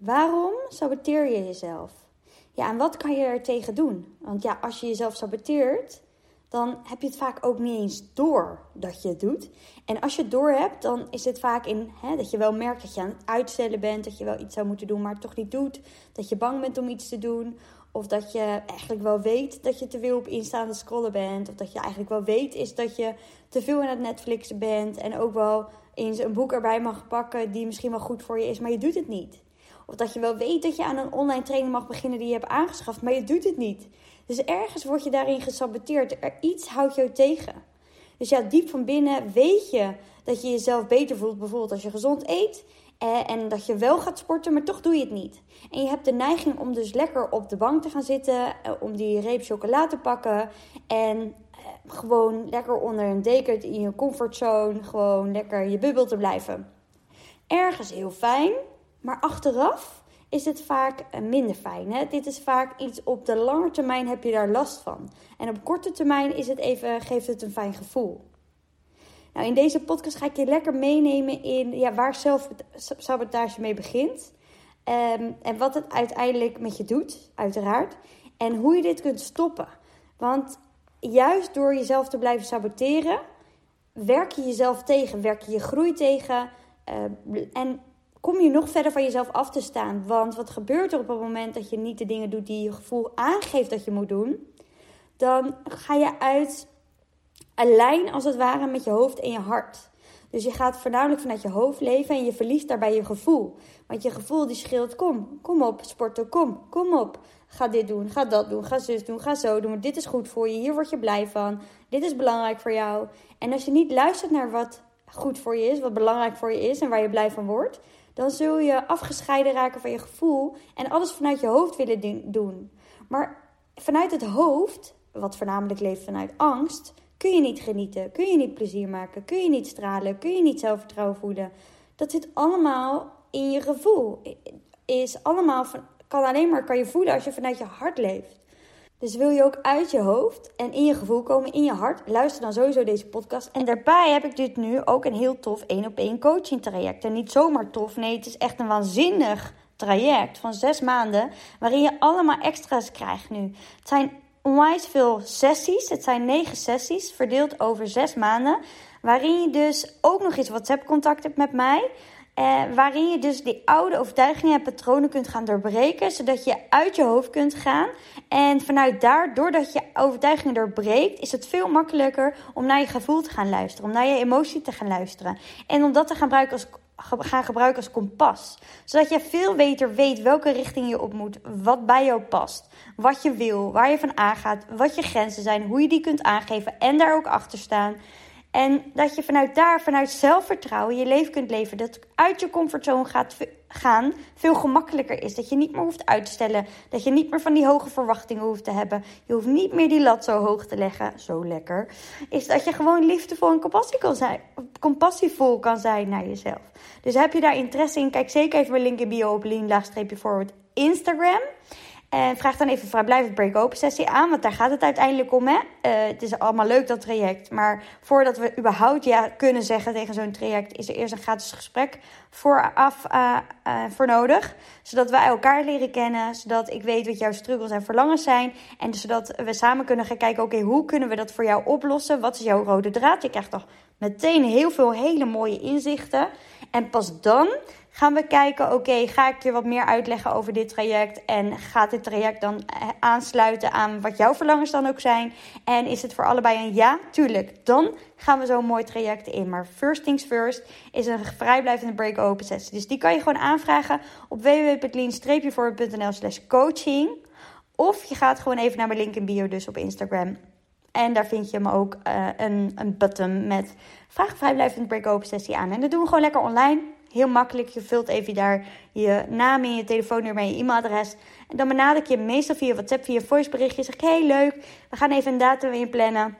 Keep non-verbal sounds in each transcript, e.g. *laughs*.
Waarom saboteer je jezelf? Ja, en wat kan je er tegen doen? Want ja, als je jezelf saboteert, dan heb je het vaak ook niet eens door dat je het doet. En als je het door hebt, dan is het vaak in hè, dat je wel merkt dat je aan het uitstellen bent, dat je wel iets zou moeten doen, maar het toch niet doet. Dat je bang bent om iets te doen. Of dat je eigenlijk wel weet dat je te veel op instaande scrollen bent. Of dat je eigenlijk wel weet is dat je te veel aan het Netflixen bent. En ook wel eens een boek erbij mag pakken die misschien wel goed voor je is, maar je doet het niet. Of dat je wel weet dat je aan een online training mag beginnen die je hebt aangeschaft, maar je doet het niet. Dus ergens word je daarin gesaboteerd. Er iets houdt jou tegen. Dus ja, diep van binnen weet je dat je jezelf beter voelt. Bijvoorbeeld als je gezond eet. Eh, en dat je wel gaat sporten, maar toch doe je het niet. En je hebt de neiging om dus lekker op de bank te gaan zitten. Eh, om die reep chocola te pakken. En eh, gewoon lekker onder een deken in je comfortzone. Gewoon lekker je bubbel te blijven. Ergens heel fijn. Maar achteraf is het vaak eh, minder fijn. Hè? Dit is vaak iets op de lange termijn heb je daar last van. En op korte termijn is het even, geeft het een fijn gevoel. Nou, in deze podcast ga ik je lekker meenemen in ja, waar zelfsabotage mee begint. Um, en wat het uiteindelijk met je doet, uiteraard. En hoe je dit kunt stoppen. Want juist door jezelf te blijven saboteren, werk je jezelf tegen, werk je je groei tegen. Uh, en kom je nog verder van jezelf af te staan. Want wat gebeurt er op het moment dat je niet de dingen doet die je gevoel aangeeft dat je moet doen? Dan ga je uit een lijn als het ware met je hoofd en je hart. Dus je gaat voornamelijk vanuit je hoofd leven en je verliest daarbij je gevoel. Want je gevoel die schreeuwt: kom, kom op, sporten, kom, kom op. Ga dit doen, ga dat doen, ga zus doen, ga zo doen. Dit is goed voor je, hier word je blij van. Dit is belangrijk voor jou. En als je niet luistert naar wat goed voor je is, wat belangrijk voor je is en waar je blij van wordt, dan zul je afgescheiden raken van je gevoel en alles vanuit je hoofd willen doen. Maar vanuit het hoofd, wat voornamelijk leeft vanuit angst, kun je niet genieten, kun je niet plezier maken, kun je niet stralen, kun je niet zelfvertrouwen voelen. Dat zit allemaal in je gevoel. Is allemaal van, kan alleen maar kan je voelen als je vanuit je hart leeft. Dus wil je ook uit je hoofd en in je gevoel komen, in je hart, luister dan sowieso deze podcast. En daarbij heb ik dit nu ook een heel tof één op één coaching traject. En niet zomaar tof, nee, het is echt een waanzinnig traject van zes maanden, waarin je allemaal extra's krijgt nu. Het zijn onwijs veel sessies, het zijn negen sessies, verdeeld over zes maanden, waarin je dus ook nog eens WhatsApp contact hebt met mij. Eh, waarin je dus die oude overtuigingen en patronen kunt gaan doorbreken, zodat je uit je hoofd kunt gaan. En vanuit daar, doordat je overtuigingen doorbreekt, is het veel makkelijker om naar je gevoel te gaan luisteren, om naar je emotie te gaan luisteren. En om dat te gaan gebruiken als, gaan gebruiken als kompas. Zodat je veel beter weet welke richting je op moet, wat bij jou past, wat je wil, waar je van aangaat, wat je grenzen zijn, hoe je die kunt aangeven en daar ook achter staan. En dat je vanuit daar, vanuit zelfvertrouwen, je leven kunt leven. Dat uit je comfortzone gaat gaan veel gemakkelijker is. Dat je niet meer hoeft uit te stellen. Dat je niet meer van die hoge verwachtingen hoeft te hebben. Je hoeft niet meer die lat zo hoog te leggen. Zo lekker. Is dat je gewoon liefdevol en compassie kan zijn, compassievol kan zijn naar jezelf. Dus heb je daar interesse in? Kijk zeker even mijn link in bio op lean-forward Instagram. En vraag dan even vrijblijvend break-open sessie aan, want daar gaat het uiteindelijk om. Hè? Uh, het is allemaal leuk dat traject, maar voordat we überhaupt ja kunnen zeggen tegen zo'n traject, is er eerst een gratis gesprek vooraf uh, voor nodig. Zodat wij elkaar leren kennen, zodat ik weet wat jouw struggles en verlangens zijn. En zodat we samen kunnen gaan kijken, oké, hoe kunnen we dat voor jou oplossen? Wat is jouw rode draad? Je krijgt toch meteen heel veel hele mooie inzichten. En pas dan gaan we kijken, oké, ga ik je wat meer uitleggen over dit traject? En gaat dit traject dan eh, aansluiten aan wat jouw verlangens dan ook zijn? En is het voor allebei een ja? Tuurlijk. Dan gaan we zo'n mooi traject in. Maar first things first is een vrijblijvende break-open sessie. Dus die kan je gewoon aanvragen op www.lean-forward.nl slash coaching. Of je gaat gewoon even naar mijn link in bio, dus op Instagram. En daar vind je hem ook uh, een, een button met vraag vrijblijvende break-open sessie aan. En dat doen we gewoon lekker online. Heel makkelijk. Je vult even daar je naam in, je telefoonnummer en je e-mailadres. En dan benader ik je meestal via WhatsApp, via voiceberichtje. Zeg ik, hey leuk, we gaan even een datum inplannen.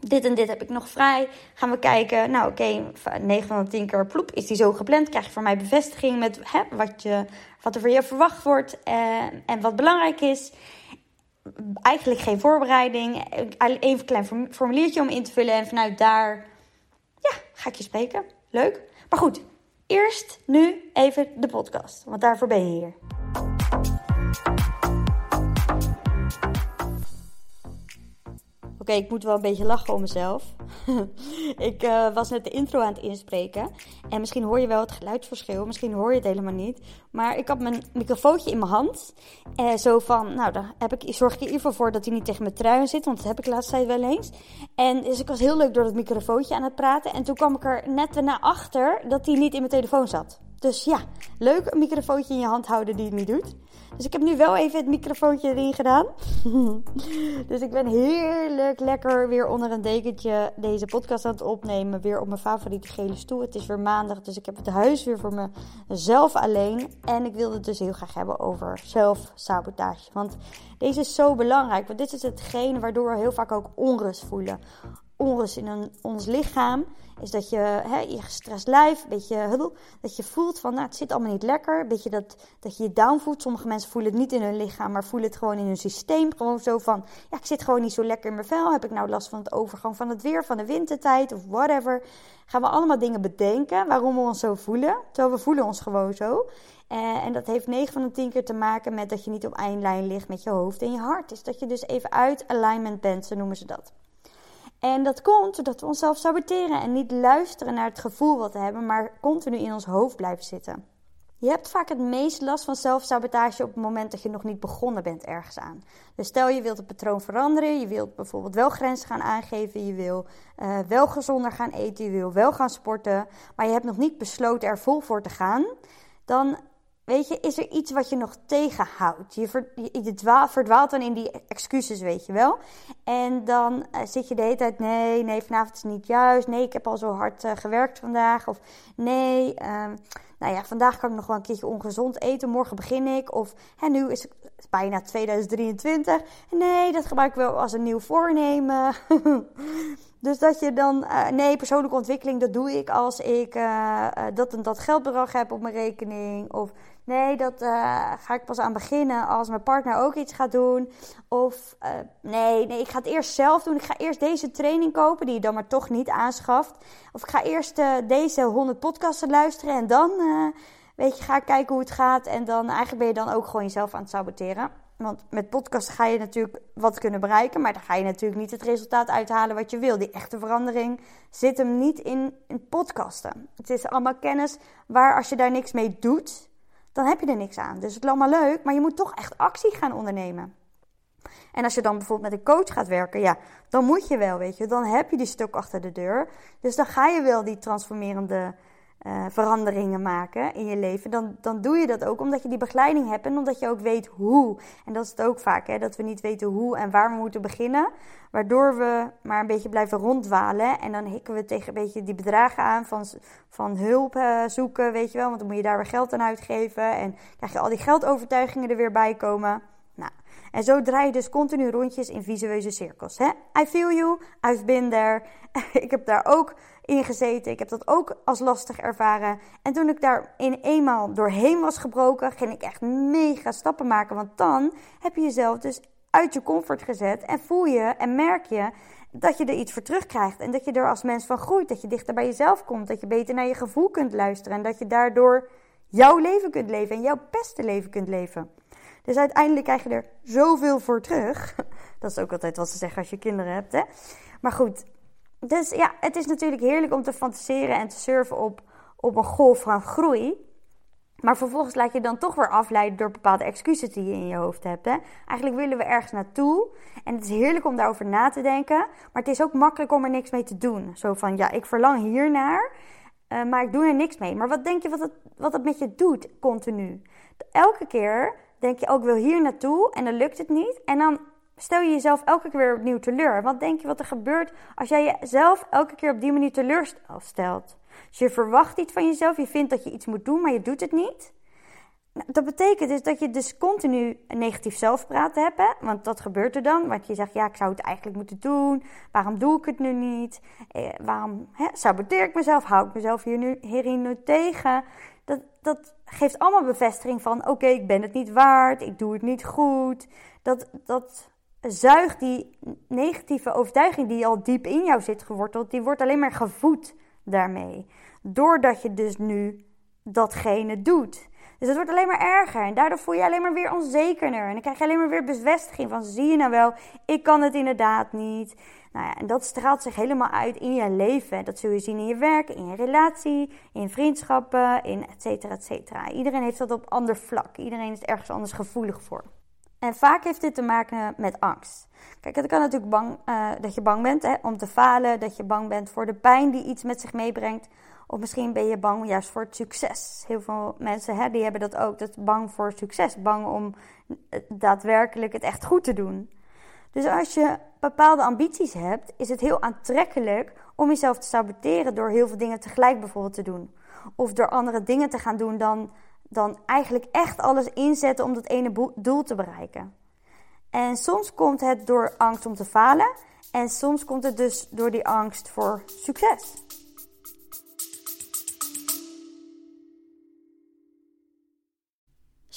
Dit en dit heb ik nog vrij. Gaan we kijken. Nou oké, okay, 9 van de 10 keer ploep is die zo gepland. Krijg je van mij bevestiging met hè, wat, je, wat er voor je verwacht wordt eh, en wat belangrijk is eigenlijk geen voorbereiding. Even een klein formuliertje om in te vullen. En vanuit daar ja, ga ik je spreken. Leuk. Maar goed, eerst nu even de podcast, want daarvoor ben je hier. Oké, ik moet wel een beetje lachen om mezelf. *laughs* ik uh, was net de intro aan het inspreken. En misschien hoor je wel het geluidsverschil. Misschien hoor je het helemaal niet. Maar ik had mijn microfoontje in mijn hand. Uh, zo van, nou, daar heb ik, zorg ik in ieder geval voor dat hij niet tegen mijn trui zit. Want dat heb ik de laatste tijd wel eens. En dus ik was heel leuk door dat microfoontje aan het praten. En toen kwam ik er net naar achter dat hij niet in mijn telefoon zat. Dus ja, leuk een microfoontje in je hand houden die het niet doet. Dus ik heb nu wel even het microfoontje erin gedaan. *laughs* dus ik ben heerlijk lekker weer onder een dekentje deze podcast aan het opnemen. Weer op mijn favoriete gele stoel. Het is weer maandag, dus ik heb het huis weer voor mezelf alleen. En ik wilde het dus heel graag hebben over zelfsabotage. Want deze is zo belangrijk. Want dit is hetgene waardoor we heel vaak ook onrust voelen onrust in ons lichaam. Is dat je hè, je gestrest lijf, een beetje dat je voelt van nou, het zit allemaal niet lekker. Een beetje dat, dat je je down voelt. Sommige mensen voelen het niet in hun lichaam, maar voelen het gewoon in hun systeem. Gewoon zo van, ja, ik zit gewoon niet zo lekker in mijn vel. Heb ik nou last van het overgang van het weer, van de wintertijd of whatever. Gaan we allemaal dingen bedenken waarom we ons zo voelen. Terwijl we voelen ons gewoon zo. Eh, en dat heeft 9 van de 10 keer te maken met dat je niet op één lijn ligt met je hoofd en je hart. Dus dat je dus even uit alignment bent, zo noemen ze dat. En dat komt doordat we onszelf saboteren en niet luisteren naar het gevoel wat we hebben, maar continu in ons hoofd blijven zitten. Je hebt vaak het meest last van zelfsabotage op het moment dat je nog niet begonnen bent ergens aan. Dus stel je wilt het patroon veranderen, je wilt bijvoorbeeld wel grenzen gaan aangeven, je wil uh, wel gezonder gaan eten, je wil wel gaan sporten, maar je hebt nog niet besloten er vol voor te gaan. Dan Weet je, is er iets wat je nog tegenhoudt? Je, ver, je, verdwaalt dan in die excuses, weet je wel. En dan uh, zit je de hele tijd, nee, nee, vanavond is niet juist. Nee, ik heb al zo hard uh, gewerkt vandaag. Of nee, uh, nou ja, vandaag kan ik nog wel een keertje ongezond eten. Morgen begin ik. Of hè, nu is het bijna 2023. Nee, dat gebruik ik wel als een nieuw voornemen. *laughs* Dus dat je dan, uh, nee, persoonlijke ontwikkeling, dat doe ik als ik uh, uh, dat en dat geldbedrag heb op mijn rekening. Of Nee, dat ga ik pas aan beginnen als mijn partner ook iets gaat doen. Of nee, nee, ik ga het eerst zelf doen. Ik ga eerst deze training kopen, die je dan maar toch niet aanschaft. Of ik ga eerst deze 100 podcasten luisteren en dan, weet je, ga ik kijken hoe het gaat. En dan eigenlijk ben je dan ook gewoon jezelf aan het saboteren. Want met podcasten ga je natuurlijk wat kunnen bereiken, maar dan ga je natuurlijk niet het resultaat uithalen wat je wil. Die echte verandering zit hem niet in, in podcasten. Het is allemaal kennis waar als je daar niks mee doet, dan heb je er niks aan. Dus het is allemaal leuk, maar je moet toch echt actie gaan ondernemen. En als je dan bijvoorbeeld met een coach gaat werken, ja, dan moet je wel, weet je. Dan heb je die stok achter de deur. Dus dan ga je wel die transformerende uh, veranderingen maken in je leven, dan, dan doe je dat ook omdat je die begeleiding hebt en omdat je ook weet hoe. En dat is het ook vaak, hè, dat we niet weten hoe en waar we moeten beginnen. Waardoor we maar een beetje blijven ronddwalen. En dan hikken we tegen een beetje die bedragen aan van, van hulp uh, zoeken, weet je wel. Want dan moet je daar weer geld aan uitgeven. En krijg je al die geldovertuigingen er weer bij komen. Nou, en zo draai je dus continu rondjes in visueuze cirkels. Hè? I feel you, I've been there. *laughs* ik heb daar ook in gezeten. Ik heb dat ook als lastig ervaren. En toen ik daar in eenmaal doorheen was gebroken, ging ik echt mega stappen maken. Want dan heb je jezelf dus uit je comfort gezet en voel je en merk je dat je er iets voor terugkrijgt. En dat je er als mens van groeit. Dat je dichter bij jezelf komt. Dat je beter naar je gevoel kunt luisteren. En dat je daardoor jouw leven kunt leven en jouw beste leven kunt leven. Dus uiteindelijk krijg je er zoveel voor terug. *laughs* Dat is ook altijd wat ze zeggen als je kinderen hebt. Hè? Maar goed, dus ja, het is natuurlijk heerlijk om te fantaseren en te surfen op, op een golf van groei. Maar vervolgens laat je dan toch weer afleiden door bepaalde excuses die je in je hoofd hebt. Hè? Eigenlijk willen we ergens naartoe. En het is heerlijk om daarover na te denken. Maar het is ook makkelijk om er niks mee te doen. Zo van, ja, ik verlang hiernaar, uh, maar ik doe er niks mee. Maar wat denk je wat het, wat het met je doet, continu? Elke keer denk je ook, oh, wil hier naartoe en dan lukt het niet. En dan stel je jezelf elke keer weer opnieuw teleur. Wat denk je wat er gebeurt als jij jezelf elke keer op die manier teleurstelt? Dus je verwacht iets van jezelf, je vindt dat je iets moet doen, maar je doet het niet. Nou, dat betekent dus dat je dus continu een negatief zelfpraat hebt. Hè? Want dat gebeurt er dan. Want je zegt, ja, ik zou het eigenlijk moeten doen. Waarom doe ik het nu niet? Eh, waarom hè, saboteer ik mezelf? Hou ik mezelf hier nu, hierin nu tegen? Dat, geeft allemaal bevestiging van, oké, ik ben het niet waard. Ik doe het niet goed. Dat, dat zuigt die negatieve overtuiging die al diep in jou zit geworteld, die wordt alleen maar gevoed daarmee. Doordat je dus nu datgene doet. Dus het wordt alleen maar erger. En daardoor voel je je alleen maar weer onzekerder. En dan krijg je alleen maar weer bevestiging van... zie je nou wel, ik kan het inderdaad niet. Nou ja, en dat straalt zich helemaal uit in je leven. Dat zul je zien in je werk, in je relatie, in vriendschappen, in et cetera, et cetera. Iedereen heeft dat op ander vlak. Iedereen is ergens anders gevoelig voor. En vaak heeft dit te maken met angst. Kijk, het kan natuurlijk bang, uh, dat je bang bent hè, om te falen, dat je bang bent voor de pijn die iets met zich meebrengt. Of misschien ben je bang juist voor het succes. Heel veel mensen hè, die hebben dat ook, dat bang voor succes, bang om daadwerkelijk het echt goed te doen. Dus als je bepaalde ambities hebt, is het heel aantrekkelijk om jezelf te saboteren door heel veel dingen tegelijk bijvoorbeeld te doen. Of door andere dingen te gaan doen dan, dan eigenlijk echt alles inzetten om dat ene doel te bereiken. En soms komt het door angst om te falen en soms komt het dus door die angst voor succes.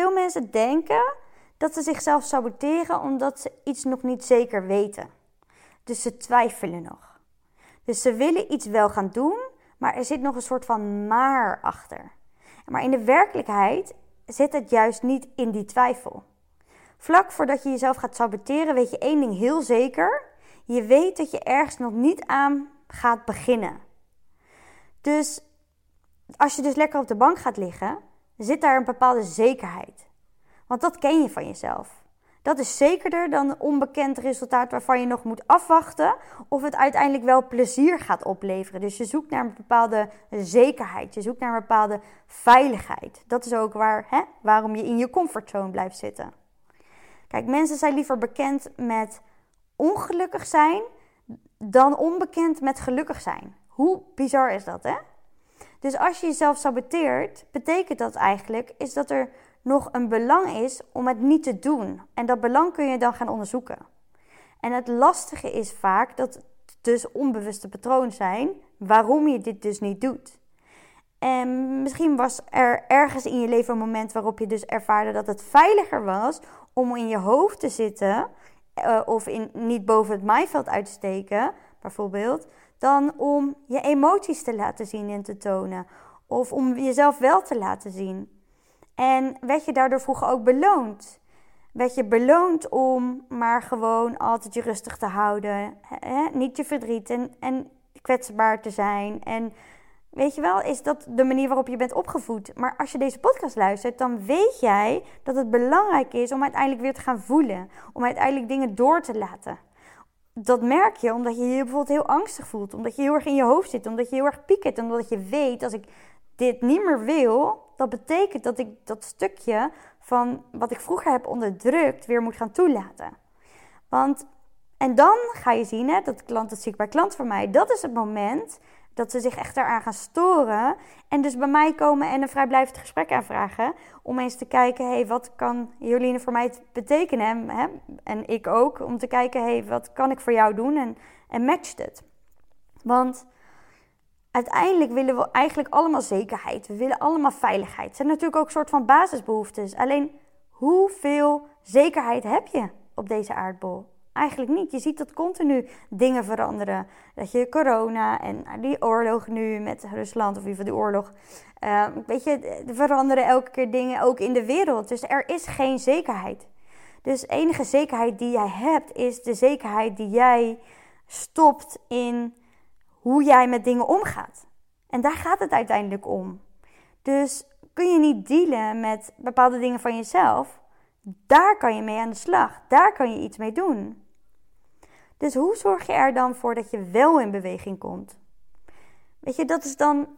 Veel mensen denken dat ze zichzelf saboteren omdat ze iets nog niet zeker weten. Dus ze twijfelen nog. Dus ze willen iets wel gaan doen, maar er zit nog een soort van maar achter. Maar in de werkelijkheid zit het juist niet in die twijfel. Vlak voordat je jezelf gaat saboteren, weet je één ding heel zeker. Je weet dat je ergens nog niet aan gaat beginnen. Dus als je dus lekker op de bank gaat liggen, zit daar een bepaalde zekerheid. Want dat ken je van jezelf. Dat is zekerder dan een onbekend resultaat waarvan je nog moet afwachten of het uiteindelijk wel plezier gaat opleveren. Dus je zoekt naar een bepaalde zekerheid, je zoekt naar een bepaalde veiligheid. Dat is ook waar, hè, waarom je in je comfortzone blijft zitten. Kijk, mensen zijn liever bekend met ongelukkig zijn dan onbekend met gelukkig zijn. Hoe bizar is dat, hè? Dus als je jezelf saboteert, betekent dat eigenlijk is dat er nog een belang is om het niet te doen. En dat belang kun je dan gaan onderzoeken. En het lastige is vaak dat het dus onbewuste patronen zijn waarom je dit dus niet doet. En misschien was er ergens in je leven een moment waarop je dus ervaarde dat het veiliger was om in je hoofd te zitten uh, of in, niet boven het maaiveld uit te steken, bijvoorbeeld, dan om je emoties te laten zien en te tonen. Of om jezelf wel te laten zien. En werd je daardoor vroeger ook beloond? Werd je beloond om maar gewoon altijd je rustig te houden, hè? niet je verdriet en, en kwetsbaar te zijn en Weet je wel, is dat de manier waarop je bent opgevoed. Maar als je deze podcast luistert, dan weet jij dat het belangrijk is om uiteindelijk weer te gaan voelen. Om uiteindelijk dingen door te laten. Dat merk je omdat je je bijvoorbeeld heel angstig voelt. Omdat je heel erg in je hoofd zit. Omdat je heel erg piekert. Omdat je weet, als ik dit niet meer wil, dat betekent dat ik dat stukje van wat ik vroeger heb onderdrukt weer moet gaan toelaten. Want, en dan ga je zien, hè, dat klant, het ziek bij klant voor mij, dat is het moment dat ze zich echt eraan gaan storen. En dus bij mij komen en een vrijblijvend gesprek aanvragen. Om eens te kijken, hé, hey, wat kan Jolien voor mij betekenen? Hè? En ik ook, om te kijken, hé, hey, wat kan ik voor jou doen? En, en matcht het. Want uiteindelijk willen we eigenlijk allemaal zekerheid. We willen allemaal veiligheid. Het zijn natuurlijk ook een soort van basisbehoeftes. Alleen, hoeveel zekerheid heb je op deze aardbol? Eigenlijk niet. Je ziet dat continu dingen veranderen. Dat je corona en die oorlog nu met Rusland, of even de oorlog. Uh, weet je, er veranderen elke keer dingen ook in de wereld. Dus er is geen zekerheid. Dus de enige zekerheid die jij hebt, is de zekerheid die jij stopt in hoe jij met dingen omgaat. En daar gaat het uiteindelijk om. Dus kun je niet dealen met bepaalde dingen van jezelf, daar kan je mee aan de slag. Daar kan je iets mee doen. Dus hoe zorg je er dan voor dat je wel in beweging komt? Weet je, dat is dan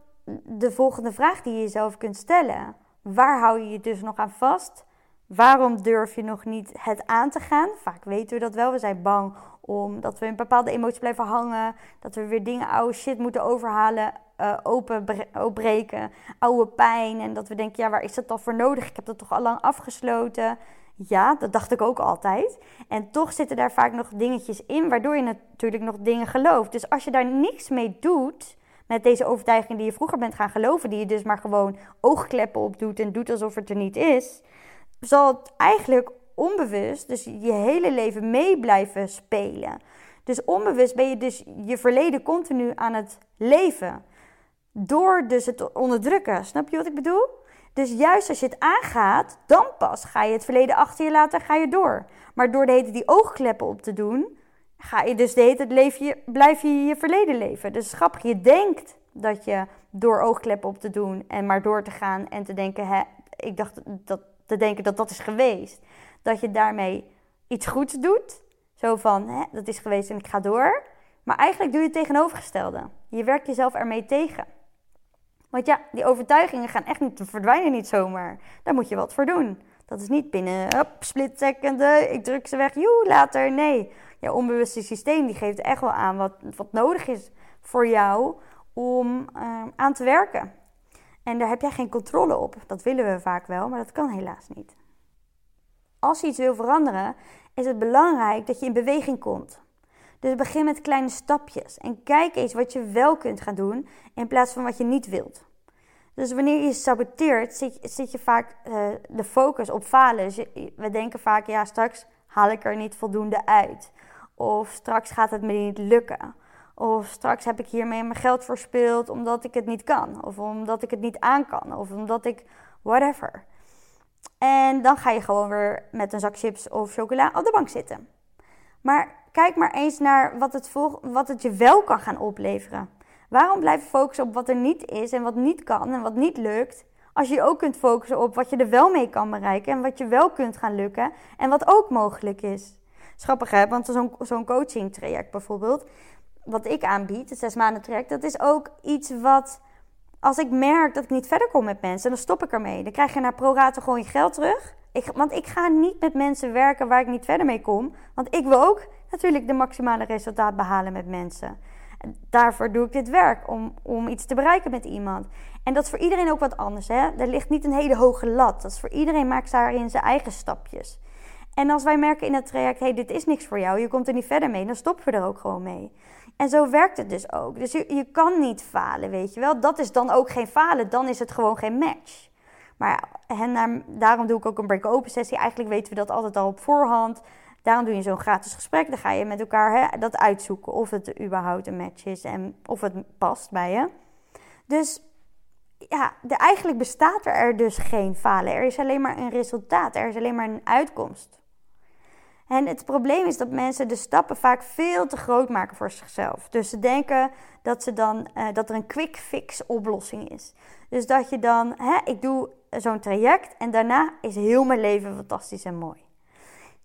de volgende vraag die je jezelf kunt stellen. Waar hou je je dus nog aan vast? Waarom durf je nog niet het aan te gaan? Vaak weten we dat wel. We zijn bang omdat we in bepaalde emoties blijven hangen. Dat we weer dingen, oude shit moeten overhalen, uh, openbreken. Oude pijn. En dat we denken, ja, waar is dat dan voor nodig? Ik heb dat toch al lang afgesloten. Ja, dat dacht ik ook altijd. En toch zitten daar vaak nog dingetjes in, waardoor je natuurlijk nog dingen gelooft. Dus als je daar niks mee doet, met deze overtuiging die je vroeger bent gaan geloven, die je dus maar gewoon oogkleppen op doet en doet alsof het er niet is, zal het eigenlijk onbewust, dus je hele leven mee blijven spelen. Dus onbewust ben je dus je verleden continu aan het leven. Door dus het onderdrukken. Snap je wat ik bedoel? Dus juist als je het aangaat, dan pas ga je het verleden achter je laten ga je door. Maar door de hele die oogkleppen op te doen, ga je dus de hele tijd je, blijf je je verleden leven. Dus grappig, je denkt dat je door oogkleppen op te doen en maar door te gaan en te denken, hè, ik dacht dat, te denken dat dat is geweest. Dat je daarmee iets goeds doet. Zo van, hè, dat is geweest en ik ga door. Maar eigenlijk doe je het tegenovergestelde. Je werkt jezelf ermee tegen. Want ja, die overtuigingen gaan echt niet verdwijnen niet zomaar. Daar moet je wat voor doen. Dat is niet binnen, hop, split ik druk ze weg, joe, later. Nee, je onbewuste systeem die geeft echt wel aan wat, wat nodig is voor jou om uh, aan te werken. En daar heb jij geen controle op. Dat willen we vaak wel, maar dat kan helaas niet. Als je iets wil veranderen, is het belangrijk dat je in beweging komt. Dus begin met kleine stapjes en kijk eens wat je wel kunt gaan doen in plaats van wat je niet wilt. Dus wanneer je saboteert, zit, zit je vaak uh, de focus op falen. Dus we denken vaak, ja, straks haal ik er niet voldoende uit. Of straks gaat het me niet lukken. Of straks heb ik hiermee mijn geld verspeeld omdat ik het niet kan. Of omdat ik het niet aan kan. Of omdat ik whatever. En dan ga je gewoon weer met een zak chips of chocola op de bank zitten. Maar kijk maar eens naar wat het, wat het je wel kan gaan opleveren. Waarom blijven focussen op wat er niet is en wat niet kan en wat niet lukt? Als je ook kunt focussen op wat je er wel mee kan bereiken en wat je wel kunt gaan lukken en wat ook mogelijk is. Schappig hè, want zo'n zo'n coaching traject bijvoorbeeld, wat ik aanbied, het zes maanden traject, dat is ook iets wat, als ik merk dat ik niet verder kom met mensen, dan stop ik ermee. Dan krijg je naar pro gewoon je geld terug. Ik, want ik ga niet met mensen werken waar ik niet verder mee kom. Want ik wil ook natuurlijk de maximale resultaat behalen met mensen. Daarvoor doe ik dit werk, om, om iets te bereiken met iemand. En dat is voor iedereen ook wat anders. Hè? Er ligt niet een hele hoge lat. Dat is voor iedereen maakt daarin zijn eigen stapjes. En als wij merken in het traject, hey, dit is niks voor jou, je komt er niet verder mee, dan stoppen we er ook gewoon mee. En zo werkt het dus ook. Dus je, je kan niet falen, weet je wel. Dat is dan ook geen falen, dan is het gewoon geen match. Maar en daarom doe ik ook een break-open sessie. Eigenlijk weten we dat altijd al op voorhand. Daarom doe je zo'n gratis gesprek. Dan ga je met elkaar hè, dat uitzoeken of het überhaupt een match is en of het past bij je. Dus ja, eigenlijk bestaat er dus geen falen. Er is alleen maar een resultaat. Er is alleen maar een uitkomst. En het probleem is dat mensen de stappen vaak veel te groot maken voor zichzelf. Dus ze denken dat, ze dan, uh, dat er een quick fix oplossing is. Dus dat je dan, hè, ik doe zo'n traject en daarna is heel mijn leven fantastisch en mooi.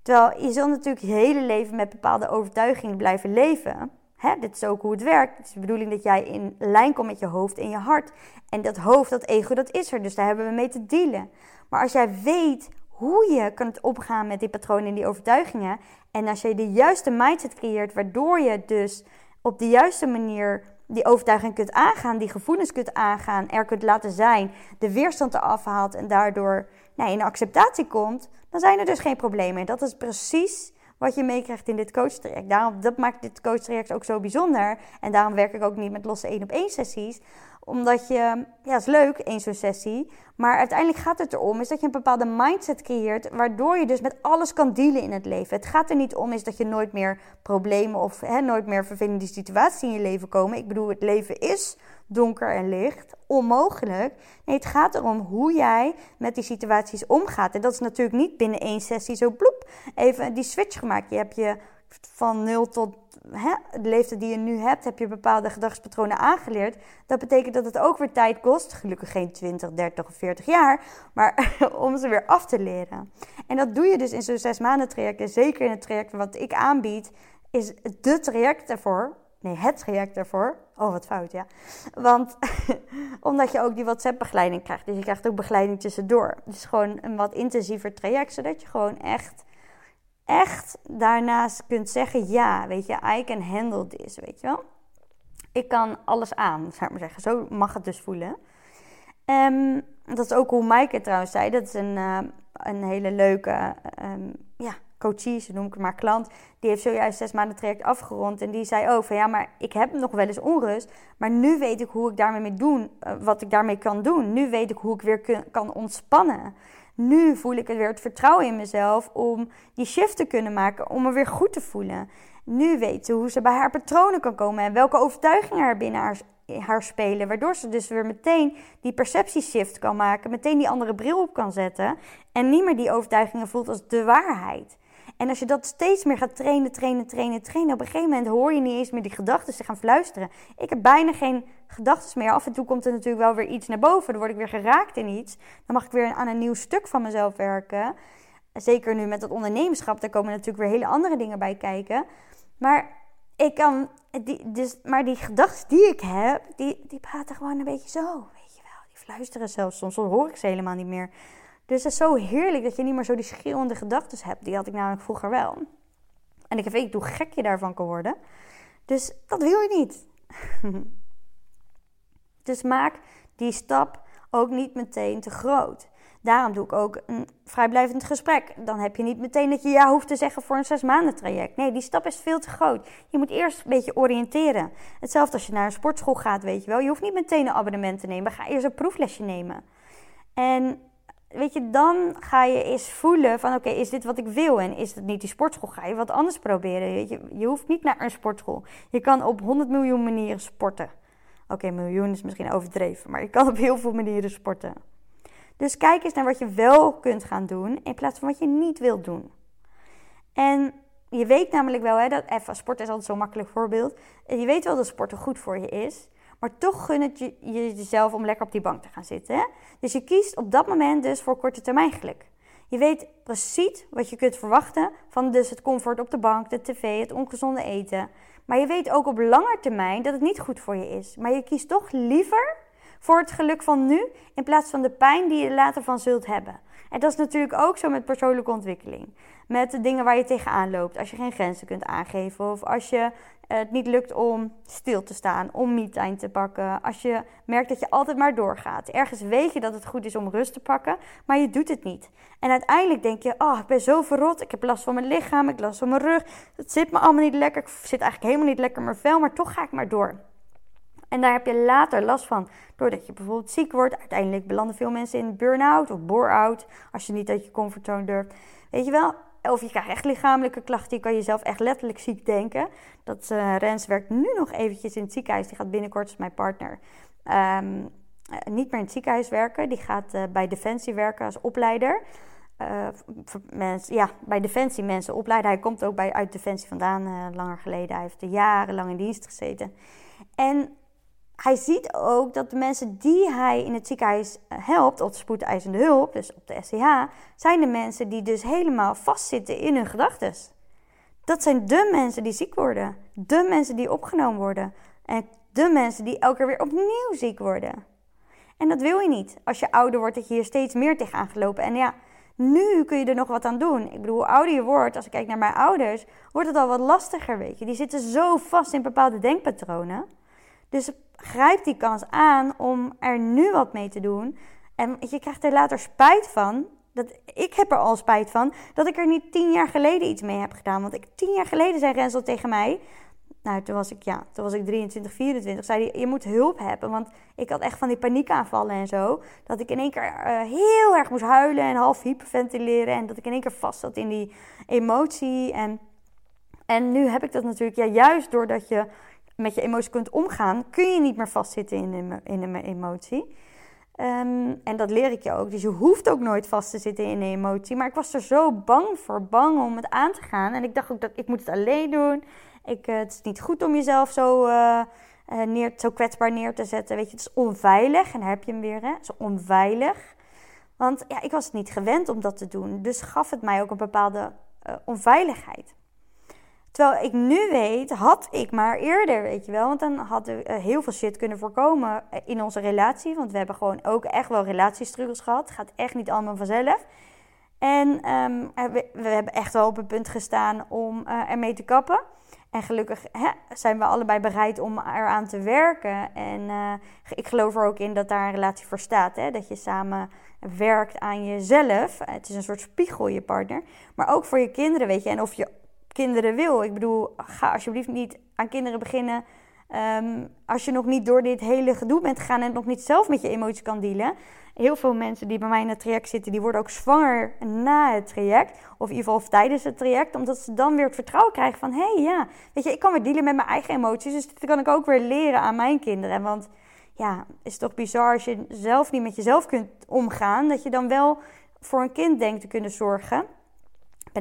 Terwijl je zult natuurlijk je hele leven met bepaalde overtuigingen blijven leven. Hè, dit is ook hoe het werkt. Het is de bedoeling dat jij in lijn komt met je hoofd en je hart. En dat hoofd, dat ego, dat is er. Dus daar hebben we mee te dealen. Maar als jij weet hoe je kunt opgaan met die patronen en die overtuigingen. En als je de juiste mindset creëert, waardoor je dus op de juiste manier die overtuiging kunt aangaan, die gevoelens kunt aangaan, er kunt laten zijn, de weerstand eraf haalt en daardoor nou, in acceptatie komt, dan zijn er dus geen problemen. Dat is precies wat je meekrijgt in dit coachtraject. Daarom, dat maakt dit coachtraject ook zo bijzonder. En daarom werk ik ook niet met losse één op één sessies omdat je, ja, is leuk, één zo'n sessie. Maar uiteindelijk gaat het erom is dat je een bepaalde mindset creëert. Waardoor je dus met alles kan dealen in het leven. Het gaat er niet om is dat je nooit meer problemen of hè, nooit meer vervelende situaties in je leven komen. Ik bedoel, het leven is donker en licht. Onmogelijk. Nee, het gaat erom hoe jij met die situaties omgaat. En dat is natuurlijk niet binnen één sessie zo bloep. Even die switch gemaakt. Je hebt je van 0 tot hè, de leeftijd die je nu hebt, heb je bepaalde gedragspatronen aangeleerd. Dat betekent dat het ook weer tijd kost, gelukkig geen 20, 30 of 40 jaar, maar *laughs* om ze weer af te leren. En dat doe je dus in zo'n zes maanden traject. En zeker in het traject wat ik aanbied, is de traject daarvoor, nee, het traject daarvoor, Oh, wat fout, ja. Want *laughs* omdat je ook die WhatsApp-begeleiding krijgt. Dus je krijgt ook begeleiding tussendoor. Dus gewoon een wat intensiever traject, zodat je gewoon echt, echt daarnaast kunt zeggen: ja, weet je, I can handle this, weet je wel. Ik kan alles aan, zou ik maar zeggen. Zo mag het dus voelen. Um, dat is ook hoe Maaike trouwens zei. Dat is een, uh, een hele leuke um, ja, coachie, zo noem ik het maar, klant. Die heeft zojuist zes maanden traject afgerond. En die zei ook van ja, maar ik heb nog wel eens onrust. Maar nu weet ik hoe ik daarmee mee doen, uh, wat ik daarmee kan doen. Nu weet ik hoe ik weer kun, kan ontspannen. Nu voel ik weer het vertrouwen in mezelf om die shift te kunnen maken, om me weer goed te voelen. Nu weet ze hoe ze bij haar patronen kan komen en welke overtuigingen er binnen haar haar spelen. Waardoor ze dus weer meteen die perceptieshift kan maken. Meteen die andere bril op kan zetten. En niet meer die overtuigingen voelt als de waarheid. En als je dat steeds meer gaat trainen, trainen, trainen, trainen. Op een gegeven moment hoor je niet eens meer die gedachten te gaan fluisteren. Ik heb bijna geen gedachten meer. Af en toe komt er natuurlijk wel weer iets naar boven. Dan word ik weer geraakt in iets. Dan mag ik weer aan een nieuw stuk van mezelf werken. Zeker nu met het ondernemerschap. Daar komen natuurlijk weer hele andere dingen bij kijken. Maar ik kan, die, dus, maar die gedachten die ik heb, die, die praten gewoon een beetje zo, weet je wel. Die fluisteren zelfs soms, soms hoor ik ze helemaal niet meer. Dus het is zo heerlijk dat je niet meer zo die schreeuwende gedachten hebt. Die had ik namelijk vroeger wel. En ik weet hoe gek je daarvan kan worden. Dus dat wil je niet. *laughs* dus maak die stap ook niet meteen te groot. Daarom doe ik ook een vrijblijvend gesprek. Dan heb je niet meteen dat je ja hoeft te zeggen voor een zes maanden traject. Nee, die stap is veel te groot. Je moet eerst een beetje oriënteren. Hetzelfde als je naar een sportschool gaat, weet je wel. Je hoeft niet meteen een abonnement te nemen. Ga eerst een proeflesje nemen. En weet je, dan ga je eens voelen van oké, is dit wat ik wil? En is het niet die sportschool? Ga je wat anders proberen? Je, je hoeft niet naar een sportschool. Je kan op 100 miljoen manieren sporten. Oké, miljoen is misschien overdreven, maar je kan op heel veel manieren sporten. Dus kijk eens naar wat je wel kunt gaan doen in plaats van wat je niet wilt doen. En je weet namelijk wel, hè, dat even, sport is altijd zo'n makkelijk voorbeeld. Je weet wel dat sporten goed voor je is, maar toch gun het je, jezelf om lekker op die bank te gaan zitten. Hè? Dus je kiest op dat moment dus voor korte termijn geluk. Je weet precies wat je kunt verwachten van dus het comfort op de bank, de tv, het ongezonde eten. Maar je weet ook op lange termijn dat het niet goed voor je is. Maar je kiest toch liever voor het geluk van nu in plaats van de pijn die je later van zult hebben. En dat is natuurlijk ook zo met persoonlijke ontwikkeling. Met de dingen waar je tegenaan loopt. Als je geen grenzen kunt aangeven. Of als je het niet lukt om stil te staan. Om me-time te pakken. Als je merkt dat je altijd maar doorgaat. Ergens weet je dat het goed is om rust te pakken. Maar je doet het niet. En uiteindelijk denk je. Oh, ik ben zo verrot. Ik heb last van mijn lichaam. Ik heb last van mijn rug. Het zit me allemaal niet lekker. Ik zit eigenlijk helemaal niet lekker in mijn vel. Maar toch ga ik maar door. En daar heb je later last van. Doordat je bijvoorbeeld ziek wordt. Uiteindelijk belanden veel mensen in burn-out of bore-out. Als je niet uit je comfortzone durft. Weet je wel? Of je krijgt echt lichamelijke klachten. Je kan jezelf echt letterlijk ziek denken. Dat uh, Rens werkt nu nog eventjes in het ziekenhuis. Die gaat binnenkort, is mijn partner, um, niet meer in het ziekenhuis werken. Die gaat uh, bij Defensie werken als opleider. Ja, bij Defensie mensen opleiden. Hij komt ook bij, uit Defensie vandaan, langer geleden. Hij heeft jarenlang in dienst gezeten. En hij ziet ook dat de mensen die hij in het ziekenhuis eh, helpt, op de spoedeisende hulp, dus op de SCH, zijn de mensen die dus helemaal vastzitten in hun gedachten. Dat zijn de mensen die ziek worden. De mensen die opgenomen worden. En de mensen die elke keer weer opnieuw ziek worden. En dat wil je niet. Als je ouder wordt, dat je hier steeds meer tegenaan gelopen. En ja, nu kun je er nog wat aan doen. Ik bedoel, hoe ouder je wordt, als ik kijk naar mijn ouders, wordt het al wat lastiger, weet je. Die zitten zo vast in bepaalde denkpatronen. Dus grijp die kans aan om er nu wat mee te doen. En je krijgt er later spijt van. Dat, ik heb er al spijt van dat ik er niet tien jaar geleden iets mee heb gedaan. Want ik, tien jaar geleden zei Rensel tegen mij. Nou, toen was ik, ja, toen was ik 23, 24. Zei hij, je moet hulp hebben. Want ik had echt van die paniekaanvallen en zo. Dat ik in één keer uh, heel erg moest huilen en half hyperventileren. En dat ik in één keer vast zat in die emotie. En, en nu heb ik dat natuurlijk, ja, juist doordat je met je emotie kunt omgaan, kun je niet meer vastzitten in een, emotie. Ehm, en dat leer ik je ook. Dus je hoeft ook nooit vast te zitten in een emotie. Maar ik was er zo bang voor, bang om het aan te gaan. En ik dacht ook dat ik moet het alleen doen. Ik, uh, het is niet goed om jezelf zo, uh, neer, zo kwetsbaar neer te zetten. Weet je, het is onveilig. En daar heb je hem weer, hè. Het is onveilig. Want ja, ik was het niet gewend om dat te doen. Dus gaf het mij ook een bepaalde onveiligheid. Terwijl ik nu weet, had ik maar eerder, weet je wel. Want dan hadden we eh, heel veel shit kunnen voorkomen eh, in onze relatie. Want we hebben gewoon ook echt wel relatiestruggles gehad. Het gaat echt niet allemaal vanzelf. En ehm, we, we, hebben echt wel op het punt gestaan om uh, ermee te kappen. En gelukkig hè, zijn we allebei bereid om eraan te werken. En ik geloof er ook in dat daar een relatie voor staat. Hè? Dat je samen werkt aan jezelf. Het is een soort spiegel, je partner. Maar ook voor je kinderen, weet je. En of je kinderen wil. Ik bedoel, ga alsjeblieft niet aan kinderen beginnen. Um, als je nog niet door dit hele gedoe bent gegaan en nog niet zelf met je emoties kan dealen. Heel veel mensen die bij mij in het traject zitten, die worden ook zwanger na het traject. Of in ieder geval tijdens het traject. Omdat ze dan weer het vertrouwen krijgen van... hé, hey, ja, weet je, ik kan weer dealen met mijn eigen emoties. Dus dit kan ik ook weer leren aan mijn kinderen. Want ja, is toch bizar als je zelf niet met jezelf kunt omgaan. Dat je dan wel voor een kind denkt te kunnen zorgen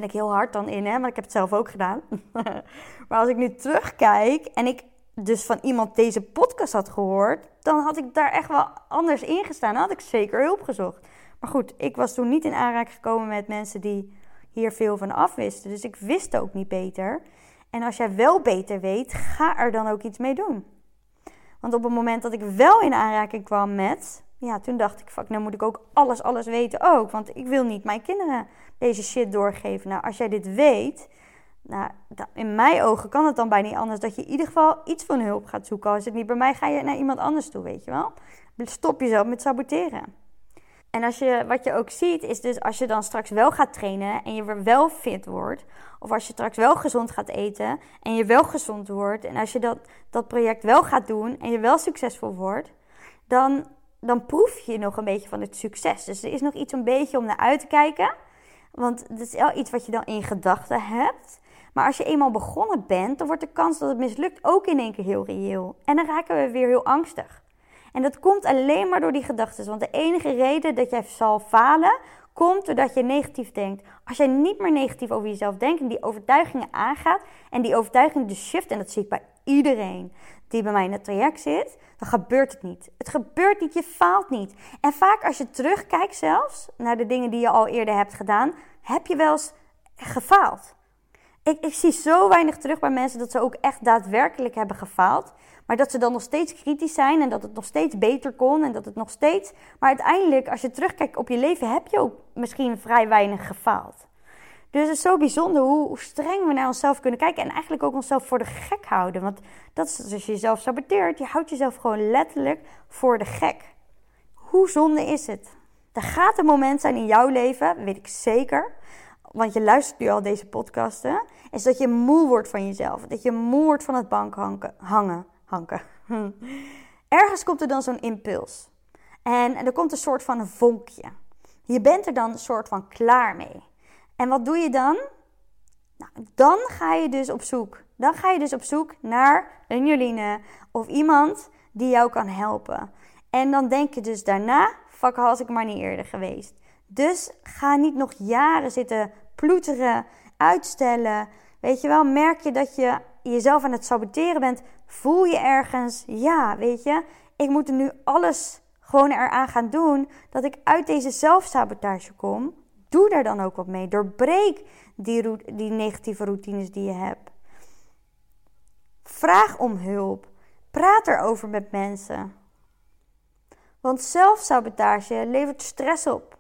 ben ik heel hard dan in, hè? maar ik heb het zelf ook gedaan. *laughs* maar als ik nu terugkijk en ik dus van iemand deze podcast had gehoord, dan had ik daar echt wel anders in gestaan. Dan had ik zeker hulp gezocht. Maar goed, ik was toen niet in aanraking gekomen met mensen die hier veel van afwisten. Dus ik wist ook niet beter. En als jij wel beter weet, ga er dan ook iets mee doen. Want op het moment dat ik wel in aanraking kwam met ja, toen dacht ik, fuck, nou moet ik ook alles, alles weten ook. Want ik wil niet mijn kinderen deze shit doorgeven. Nou, als jij dit weet, nou, in mijn ogen kan het dan bijna niet anders dat je in ieder geval iets van hulp gaat zoeken. Als het niet bij mij, ga je naar iemand anders toe, weet je wel. Stop jezelf met saboteren. En als je, wat je ook ziet, is dus als je dan straks wel gaat trainen en je weer wel fit wordt. Of als je straks wel gezond gaat eten en je wel gezond wordt. En als je dat, dat project wel gaat doen en je wel succesvol wordt. Dan dan proef je nog een beetje van het succes. Dus er is nog iets een beetje om naar uit te kijken. Want het is wel iets wat je dan in gedachten hebt. Maar als je eenmaal begonnen bent, dan wordt de kans dat het mislukt ook in één keer heel reëel. En dan raken we weer heel angstig. En dat komt alleen maar door die gedachten. Want de enige reden dat jij zal falen, komt doordat je negatief denkt. Als jij niet meer negatief over jezelf denkt en die overtuigingen aangaat en die overtuiging dus shift, en dat zie ik bij iedereen die bij mij in het traject zit, dan gebeurt het niet. Het gebeurt niet, je faalt niet. En vaak als je terugkijkt zelfs naar de dingen die je al eerder hebt gedaan, heb je wel eens gefaald. Ik, ik zie zo weinig terug bij mensen dat ze ook echt daadwerkelijk hebben gefaald. Maar dat ze dan nog steeds kritisch zijn en dat het nog steeds beter kon en dat het nog steeds. Maar uiteindelijk, als je terugkijkt op je leven, heb je ook misschien vrij weinig gefaald. Dus het is zo bijzonder hoe, streng we naar onszelf kunnen kijken. En eigenlijk ook onszelf voor de gek houden. Want dat is als je jezelf saboteert. Je houdt jezelf gewoon letterlijk voor de gek. Hoe zonde is het? Er gaat een moment zijn in jouw leven, weet ik zeker. Want je luistert nu al deze podcasten. Is dat je moe wordt van jezelf. Dat je moe wordt van het bank hangen. hangen. *laughs* Ergens komt er dan zo'n impuls. En, er komt een soort van vonkje. Je bent er dan een soort van klaar mee. En wat doe je dan? Nou, dan ga je dus op zoek. Dan ga je dus op zoek naar een Joline of iemand die jou kan helpen. En dan denk je dus daarna, fuck had ik maar niet eerder geweest. Dus ga niet nog jaren zitten ploeteren, uitstellen. Weet je wel, merk je dat je jezelf aan het saboteren bent, voel je ergens, ja, weet je, ik moet er nu alles gewoon eraan gaan doen dat ik uit deze zelfsabotage kom doe daar dan ook wat mee. Doorbreek die, die negatieve routines die je hebt. Vraag om hulp. Praat erover met mensen. Want zelfsabotage levert stress op.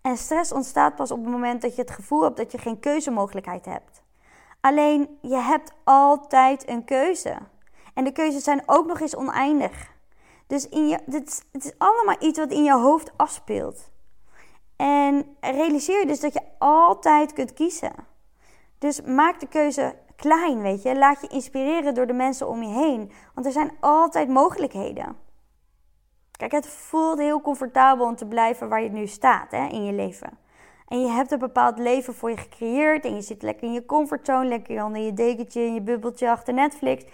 En stress ontstaat pas op het moment dat je het gevoel hebt dat je geen keuzemogelijkheid hebt. Alleen je hebt altijd een keuze. En de keuzes zijn ook nog eens oneindig. Dus in je, dit, het is allemaal iets wat in je hoofd afspeelt. En realiseer je dus dat je altijd kunt kiezen. Dus maak de keuze klein, weet je. Laat je inspireren door de mensen om je heen. Want er zijn altijd mogelijkheden. Kijk, het voelt heel comfortabel om te blijven waar je nu staat hè, in je leven. En je hebt een bepaald leven voor je gecreëerd. En je zit lekker in je comfortzone, lekker onder je dekentje, in je bubbeltje achter Netflix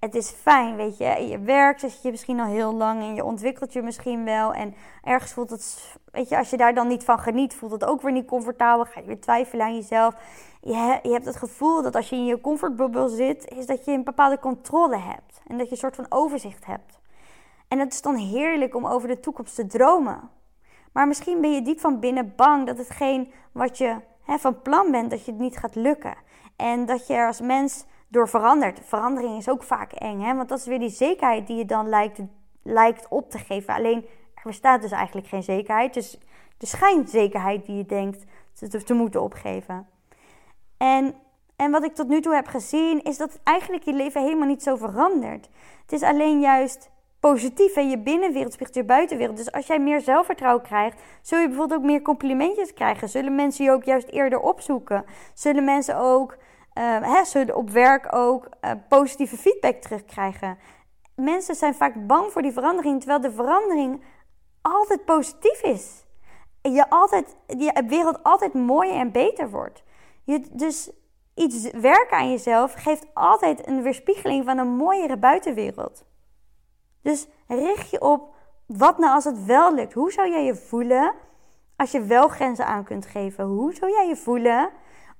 het is fijn, weet je. Je werkt zit je misschien al heel lang en je ontwikkelt je misschien wel. En ergens voelt het, weet je, als je daar dan niet van geniet, voelt het ook weer niet comfortabel. Ga je weer twijfelen aan jezelf. Je, je hebt het gevoel dat als je in je comfortbubbel zit, is dat je een bepaalde controle hebt. En dat je een soort van overzicht hebt. En het is dan heerlijk om over de toekomst te dromen. Maar misschien ben je diep van binnen bang dat hetgeen wat je van plan bent, dat je het niet gaat lukken. En dat je er als mens door verandert. Verandering is ook vaak eng, hè? want dat is weer die zekerheid die je dan lijkt, lijkt op te geven. Alleen er bestaat dus eigenlijk geen zekerheid. Dus de schijnzekerheid die je denkt te, te moeten opgeven. En, en wat ik tot nu toe heb gezien, is dat eigenlijk je leven helemaal niet zo verandert. Het is alleen juist positief en je binnenwereld spiegelt je buitenwereld. Dus als jij meer zelfvertrouwen krijgt, zul je bijvoorbeeld ook meer complimentjes krijgen. Zullen mensen je ook juist eerder opzoeken? Zullen mensen ook, uh, hè, zullen op werk ook uh, positieve feedback terugkrijgen? Mensen zijn vaak bang voor die verandering, terwijl de verandering altijd positief is. Je, altijd, je wereld altijd mooier en beter wordt. Je, dus iets werken aan jezelf geeft altijd een weerspiegeling van een mooiere buitenwereld. Dus richt je op wat nou als het wel lukt. Hoe zou jij je voelen als je wel grenzen aan kunt geven? Hoe zou jij je voelen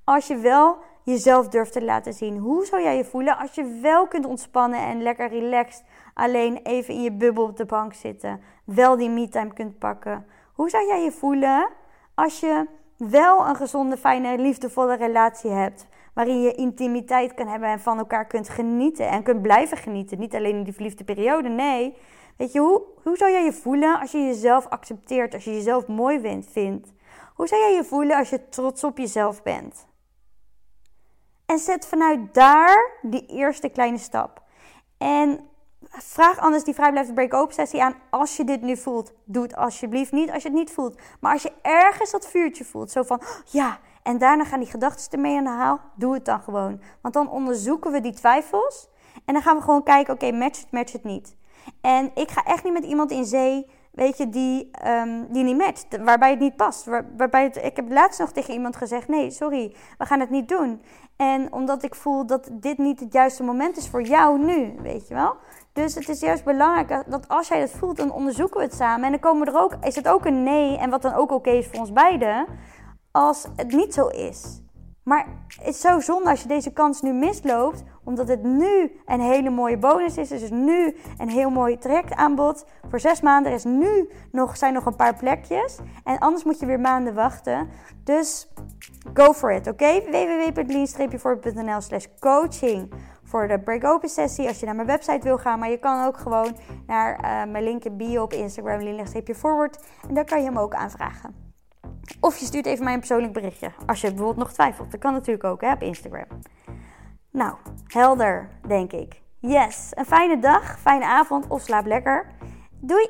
als je wel jezelf durft te laten zien? Hoe zou jij je voelen als je wel kunt ontspannen en lekker relaxed alleen even in je bubbel op de bank zitten? Wel die me-time kunt pakken. Hoe zou jij je voelen als je wel een gezonde, fijne, liefdevolle relatie hebt? Waarin je intimiteit kan hebben en van elkaar kunt genieten en kunt blijven genieten. Niet alleen in die verliefde periode, nee. Weet je, hoe, hoe zou jij je voelen als je jezelf accepteert, als je jezelf mooi vindt? Hoe zou jij je voelen als je trots op jezelf bent? En zet vanuit daar die eerste kleine stap. En vraag anders die vrijblijvende break-open sessie aan als je dit nu voelt. Doe het alsjeblieft niet als je het niet voelt. Maar als je ergens dat vuurtje voelt, zo van ja, en daarna gaan die gedachten ermee aan de haal, doe het dan gewoon. Want dan onderzoeken we die twijfels en dan gaan we gewoon kijken, oké, match het, match het niet. En ik ga echt niet met iemand in zee, weet je, die, um, die niet matcht, waarbij het niet past. Waar, waarbij het, ik heb laatst nog tegen iemand gezegd, nee, sorry, we gaan het niet doen. En omdat ik voel dat dit niet het juiste moment is voor jou nu, weet je wel. Dus het is juist belangrijk dat als jij het voelt, dan onderzoeken we het samen. En dan komen er ook, is het ook een nee, en wat dan ook oké is voor ons beiden, als het niet zo is. Maar het is zo zonde als je deze kans nu misloopt, omdat het nu een hele mooie bonus is. Dus nu een heel mooi trajectaanbod voor zes maanden. Er is nu nog, zijn nog een paar plekjes. En anders moet je weer maanden wachten. Dus go for it, oké? Okay? www.lean-voorbeeld.nl slash coaching voor de break-open sessie als je naar mijn website wil gaan. Maar je kan ook gewoon naar uh, mijn link in bio op Instagram, lean-forward. En daar kan je hem ook aanvragen. Of je stuurt even mij een persoonlijk berichtje. Als je bijvoorbeeld nog twijfelt. Dat kan natuurlijk ook hè, op Instagram. Nou, helder, denk ik. Yes, een fijne dag, fijne avond of slaap lekker. Doei!